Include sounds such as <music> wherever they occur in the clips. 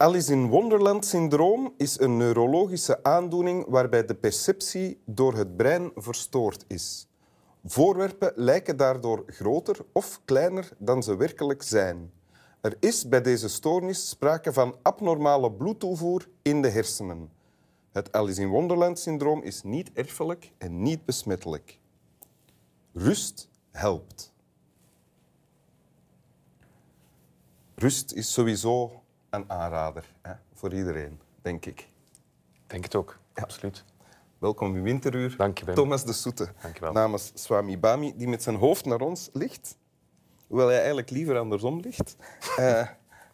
Alice in Wonderland-syndroom is een neurologische aandoening waarbij de perceptie door het brein verstoord is. Voorwerpen lijken daardoor groter of kleiner dan ze werkelijk zijn. Er is bij deze stoornis sprake van abnormale bloedtoevoer in de hersenen. Het Alice in Wonderland-syndroom is niet erfelijk en niet besmettelijk. Rust helpt. Rust is sowieso een aanrader hè, voor iedereen, denk ik. Denk het ook, absoluut. Welkom in Winteruur. Dank je. Thomas de Soete. Dank je wel. Namens Swami Bami, die met zijn hoofd naar ons ligt. Hoewel hij eigenlijk liever andersom ligt. Eh,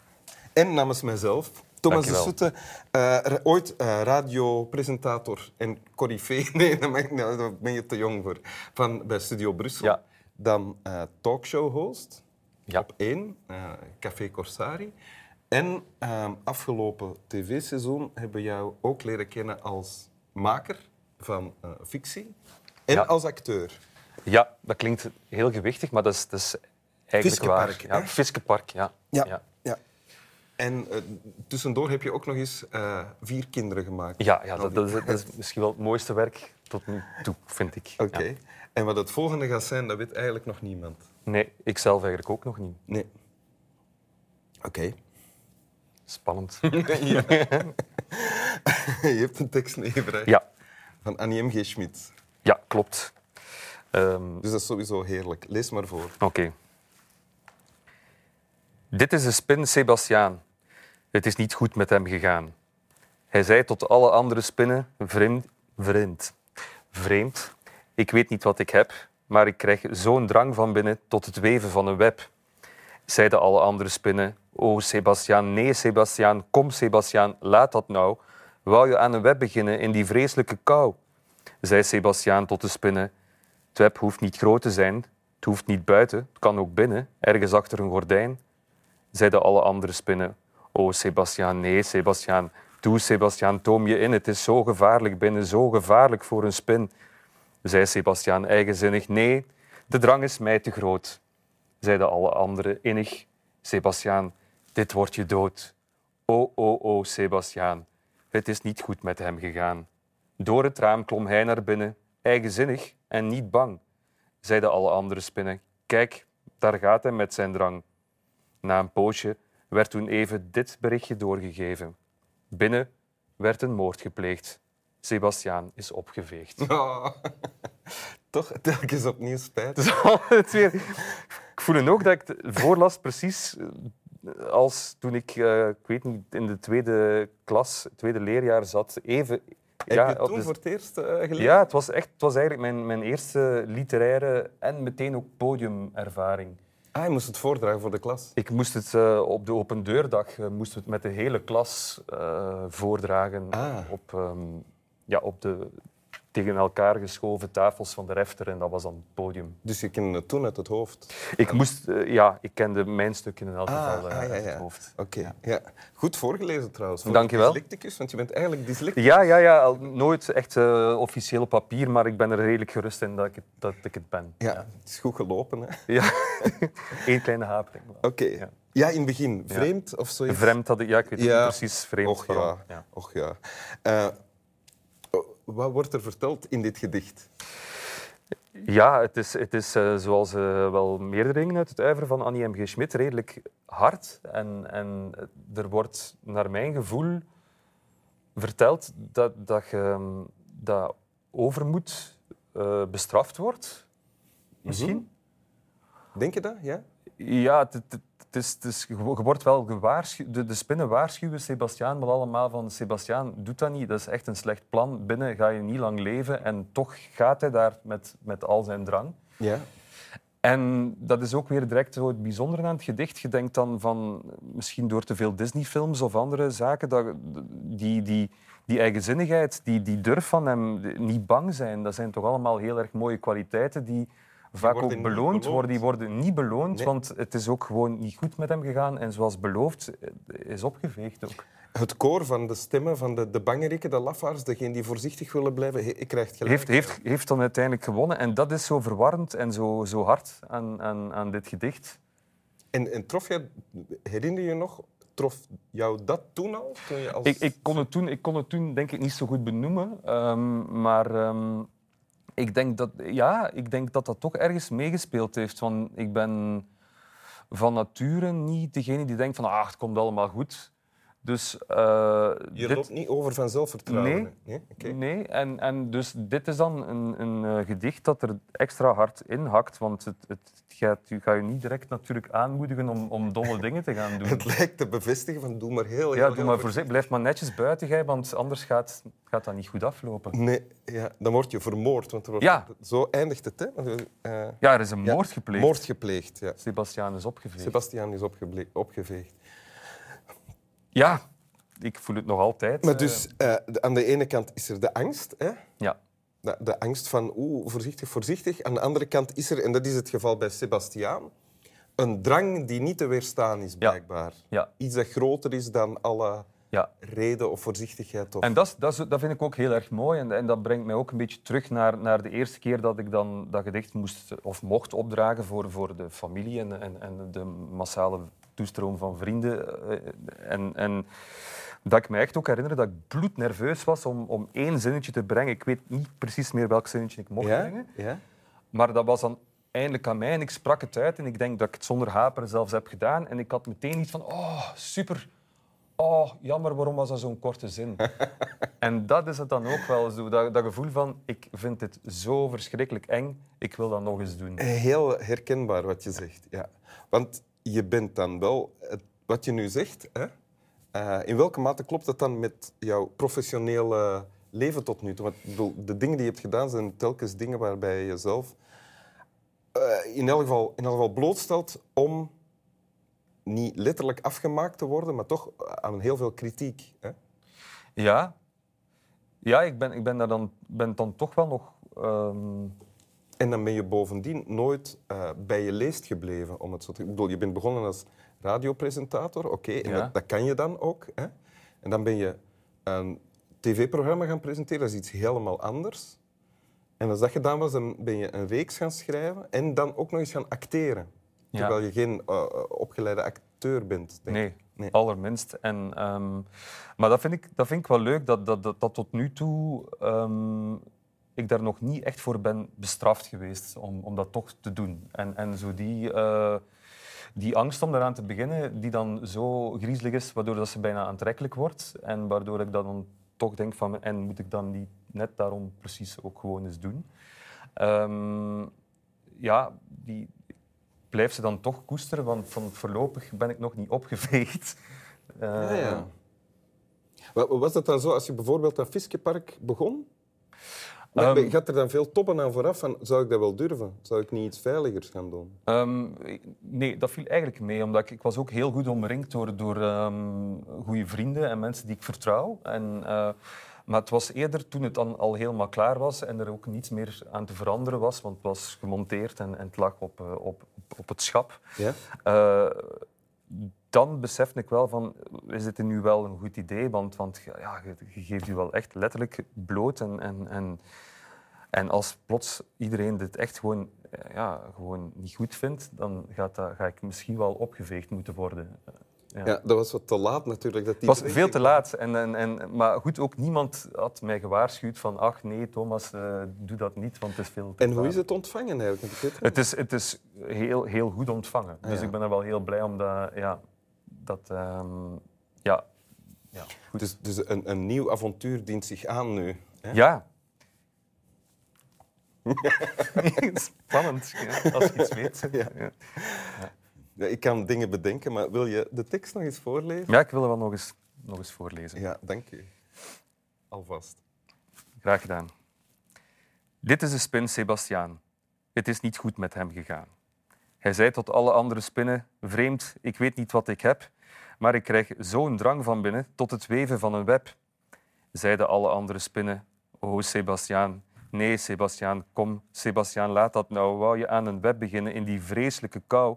<laughs> en namens mijzelf, Thomas de. Soete. eh, ooit eh, radiopresentator en corifee. <laughs> Nee, daar, nou, daar ben je te jong voor. Van, bij Studio Brussel. Ja. Dan talkshow-host Ja. op één, Café Corsari. En eh, afgelopen tv-seizoen hebben we jou ook leren kennen als maker van eh, fictie en Ja. als acteur. Ja, dat klinkt heel gewichtig, maar dat is, dat is eigenlijk waar. Fiskepark, Ja, hè? Fiskepark, ja. Ja. Ja. ja. En eh, tussendoor heb je ook nog eens eh, vier kinderen gemaakt. Ja, ja dat, dat, is, dat is misschien wel het mooiste werk tot nu toe, vind ik. Oké. Ja. En wat het volgende gaat zijn, dat weet eigenlijk nog niemand. Nee, ik zelf eigenlijk ook nog niet. Nee. Oké. Spannend. <laughs> Ja. <laughs> je hebt een tekst meegebracht Ja, van Annie M. G. Schmid. ja klopt. Ehm, Dus dat is sowieso heerlijk. Lees maar voor. Oké. Dit is de spin Sebastiaan. Het is niet goed met hem gegaan. Hij zei tot alle andere spinnen, vriend, vriend, vreemd. Ik weet niet wat ik heb, maar ik krijg zo'n drang van binnen tot het weven van een web. Zeiden alle andere spinnen, o Sebastiaan, nee Sebastiaan, kom Sebastiaan, laat dat nou. Wou je aan een web beginnen in die vreselijke kou? Zei Sebastiaan tot de spinnen, het web hoeft niet groot te zijn, het hoeft niet buiten, het kan ook binnen, ergens achter een gordijn. Zeiden alle andere spinnen. O, Sebastiaan, nee, Sebastiaan. Doe, Sebastiaan, toom je in. Het is zo gevaarlijk binnen, zo gevaarlijk voor een spin. Zei Sebastiaan eigenzinnig. Nee, de drang is mij te groot. Zeiden alle anderen innig. Sebastiaan, dit wordt je dood. O, o, o, Sebastiaan. Het is niet goed met hem gegaan. Door het raam klom hij naar binnen, eigenzinnig en niet bang. Zeiden alle andere spinnen. Kijk, daar gaat hij met zijn drang. Na een poosje werd toen even dit berichtje doorgegeven. Binnen werd een moord gepleegd. Sebastiaan is opgeveegd. <laughs> Oh. Toch telkens opnieuw spijt. <laughs> Dus altijd weer. Ik voel het ook dat ik het voorlas precies eh, als toen ik, eh, ik weet niet, in de tweede klas, tweede leerjaar zat. Even, Heb je op toen de- voor het eerst eh, gelezen? ja, het was, echt, het was eigenlijk mijn, mijn eerste literaire en meteen ook podiumervaring. Ah, je moest het voordragen voor de klas. Ik moest het eh, op de open deurdag we het met de hele klas voordragen Ah. op, ehm, ja, op de tegen elkaar geschoven tafels van de refter en dat was dan het podium. Dus je kende het toen uit het hoofd. Ik moest, eh, ja, ik kende mijn stukje in elk Ah, geval eh, ah, ja, uit het hoofd. Oké, ja. Goed voorgelezen trouwens. Voor Dank je wel. Dyslecticus, want je bent eigenlijk dyslecticus. Ja, ja, ja, nooit echt eh, officieel op papier, maar ik ben er redelijk gerust in dat ik het, dat ik het ben. Ja, het is goed gelopen. hè. Ja. <laughs> Eén kleine hapering. Oké. Ja. Ja. in het begin. Vreemd of zoiets? Vreemd had ik, ja, ik weet niet precies vreemd. Och. Ja. Och ja. Wat wordt er verteld in dit gedicht? Ja, het is, het is eh, zoals eh, wel meerdere dingen uit het uiveren van Annie M. G. Schmidt redelijk hard. En, en er wordt naar mijn gevoel verteld dat, dat, je, ehm, dat overmoed eh, bestraft wordt. Misschien. Denk je dat? Ja? Ja, het, het, het is, het is, je wordt wel gewaarschuwd. De, de spinnen waarschuwen Sebastiaan, maar allemaal van Sebastiaan, doet dat niet. Dat is echt een slecht plan. Binnen ga je niet lang leven en toch gaat hij daar met, met al zijn drang. Ja. En dat is ook weer direct zo het bijzondere aan het gedicht. Je denkt dan van, misschien door te veel Disney-films of andere zaken, dat, die, die, die eigenzinnigheid, die, die durf van hem, niet bang zijn, dat zijn toch allemaal heel erg mooie kwaliteiten die vaak ook beloond, worden. Die worden niet beloond, Nee. want het is ook gewoon niet goed met hem gegaan. En zoals beloofd, eh, is opgeveegd ook. Het koor van de stemmen van de, de bangerikken, de lafaards, degenen die voorzichtig willen blijven, he- krijgt gelijk. Heeft, heeft, heeft dan uiteindelijk gewonnen. En dat is zo verwarrend en zo, zo hard aan, aan, aan dit gedicht. En, en trof je, herinner je je nog, trof jou dat toen al? Toen je als... Ik, ik, kon het toen, ik kon het toen denk ik niet zo goed benoemen. ehm, maar ehm, ik, denk dat, ja, ik denk dat dat toch ergens meegespeeld heeft. Want ik ben van nature niet degene die denkt van ah, het komt allemaal goed. Dus eh, je dit, loopt niet over van zelfvertrouwen. Nee. nee? Nee, en, en dus dit is dan een, een eh, gedicht dat er extra hard in hakt. Want het, het gaat, je gaat je niet direct natuurlijk aanmoedigen om, om domme dingen te gaan <laughs> doen. Het lijkt te bevestigen van doe maar heel, heel, Ja, doe heel maar voorzichtig. Blijf maar netjes buiten, gij, want anders gaat, gaat dat niet goed aflopen. Nee, ja, dan word je vermoord. Want er wordt, Ja. Zo eindigt het. Hè? Eh, Ja, er is een ja, moord gepleegd. Moord gepleegd, ja. Sebastiaan is opgeveegd. Sebastiaan is opgeveegd. Ja, ik voel het nog altijd. Maar eh, dus eh, de- aan de ene kant is er de angst. Hè? Ja, De, de angst van oeh, voorzichtig, voorzichtig. Aan de andere kant is er, en dat is het geval bij Sebastiaan, een drang die niet te weerstaan is, blijkbaar. ja, Iets dat groter is dan alle ja. reden of voorzichtigheid. Of... En dat, dat, dat vind ik ook heel erg mooi. En, en dat brengt mij ook een beetje terug naar, naar de eerste keer dat ik dan dat gedicht moest of mocht opdragen voor, voor de familie en, en, en de massale toestroom van vrienden. Eh, En, en dat ik me echt ook herinner dat ik bloednerveus was om, om één zinnetje te brengen. Ik weet niet precies meer welk zinnetje ik mocht ja? brengen. Ja? Maar dat was dan eindelijk aan mij en ik sprak het uit. En ik denk dat ik het zonder haperen zelfs heb gedaan. En ik had meteen iets van, oh, super. Oh, jammer, waarom was dat zo'n korte zin? <laughs> en dat is het dan ook wel zo. Dat, dat gevoel van, ik vind dit zo verschrikkelijk eng. Ik wil dat nog eens doen. Heel herkenbaar wat je zegt. Ja. Want je bent dan wel, wat je nu zegt, hè? eh, in welke mate klopt dat dan met jouw professionele leven tot nu toe? Want bedoel, de dingen die je hebt gedaan zijn telkens dingen waarbij je jezelf eh, in, elk geval, in elk geval blootstelt om niet letterlijk afgemaakt te worden, maar toch aan heel veel kritiek. Hè? Ja, ja ik, ben, ik ben daar dan, ben dan toch wel nog... ehm, En dan ben je bovendien nooit eh, bij je leest gebleven. Om het zo te... Ik bedoel, je bent begonnen als radiopresentator, oké, en Ja. dat, dat kan je dan ook. Hè? En dan ben je een tv-programma gaan presenteren, dat is iets helemaal anders. En als dat gedaan was, dan ben je een reeks gaan schrijven en dan ook nog eens gaan acteren. Ja. Terwijl je geen eh, eh, opgeleide acteur bent. Denk Nee, ik. Nee. allerminst. En, ehm, maar dat vind, ik, dat vind ik wel leuk, dat, dat, dat, dat tot nu toe ehm, ik daar nog niet echt voor ben bestraft geweest om, om dat toch te doen. En, en zo die, eh, die angst om daaraan te beginnen, die dan zo griezelig is, waardoor dat ze bijna aantrekkelijk wordt. En waardoor ik dan toch denk van, en moet ik dan niet net daarom precies ook gewoon eens doen? Ehm, ja, die, blijf ze dan toch koesteren, want van voorlopig ben ik nog niet opgeveegd. Eh, Ja, ja. Wa- Was dat dan zo als je bijvoorbeeld aan Fiskepark begon? Maar Ehm, gaat er dan veel toppen aan vooraf van, zou ik dat wel durven? Zou ik niet iets veiligers gaan doen? Ehm, nee, dat viel eigenlijk mee, omdat ik, ik was ook heel goed omringd door, door ehm, goede vrienden en mensen die ik vertrouw. En, eh, maar het was eerder toen het dan al helemaal klaar was en er ook niets meer aan te veranderen was, want het was gemonteerd en, en het lag op, eh, op, op, op het schap. Ja? Eh, dan besefte ik wel van, is dit nu wel een goed idee? Want, want ja, je, geeft je wel echt letterlijk bloot. En, en, en, en als plots iedereen dit echt gewoon, eh, ja, gewoon niet goed vindt, dan gaat dat, ga ik misschien wel opgeveegd moeten worden. Eh, Ja. Ja, dat was wat te laat natuurlijk. Dat Het was veel te laat. En, en, en, maar goed, ook niemand had mij gewaarschuwd van ach nee, Thomas, eh, doe dat niet, want het is veel te En hoe laat. is het ontvangen eigenlijk? Het Het is, het is heel, heel goed ontvangen. Ah, dus ja. ik ben er wel heel blij om dat... Ja, dat ehm, ja. Ja. Dus, dus een, een nieuw avontuur dient zich aan nu. Hè? ja. <laughs> Spannend, ja, als je iets weet. <laughs> Ja. Ja. Ja, ik kan dingen bedenken, maar wil je de tekst nog eens voorlezen? ja, ik wil er wel nog eens, nog eens voorlezen. Ja, dank u. Alvast. Graag gedaan. Dit is de spin Sebastiaan. Het is niet goed met hem gegaan. Hij zei tot alle andere spinnen: Vreemd, ik weet niet wat ik heb, maar ik krijg zo'n drang van binnen tot het weven van een web. Zeiden alle andere spinnen: O Sebastiaan, nee, Sebastiaan, kom, Sebastiaan, laat dat nou. Wou je aan een web beginnen in die vreselijke kou?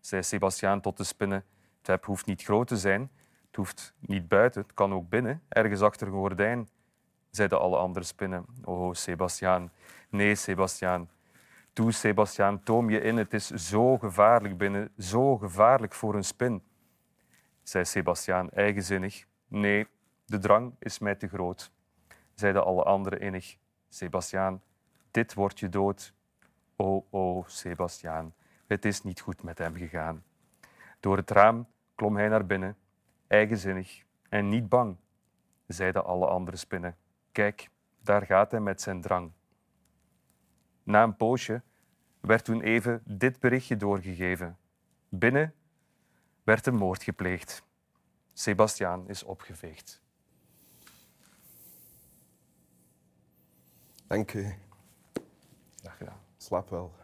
Zei Sebastiaan tot de spinnen: Het web hoeft niet groot te zijn, het hoeft niet buiten, het kan ook binnen, ergens achter een gordijn zeiden alle andere spinnen. Oh, Sebastiaan. Nee, Sebastiaan. Toe, Sebastiaan, toom je in. Het is zo gevaarlijk binnen. Zo gevaarlijk voor een spin. Zei Sebastiaan eigenzinnig. Nee, de drang is mij te groot, zeiden alle anderen innig. Sebastiaan, dit wordt je dood. O, o, Sebastiaan, het is niet goed met hem gegaan. Door het raam klom hij naar binnen, eigenzinnig en niet bang, zeiden alle andere spinnen. Kijk, daar gaat hij met zijn drang. Na een poosje werd toen even dit berichtje doorgegeven. Binnen werd een moord gepleegd. Sebastiaan is opgeveegd. Dank u. Dag gedaan. Slaap wel.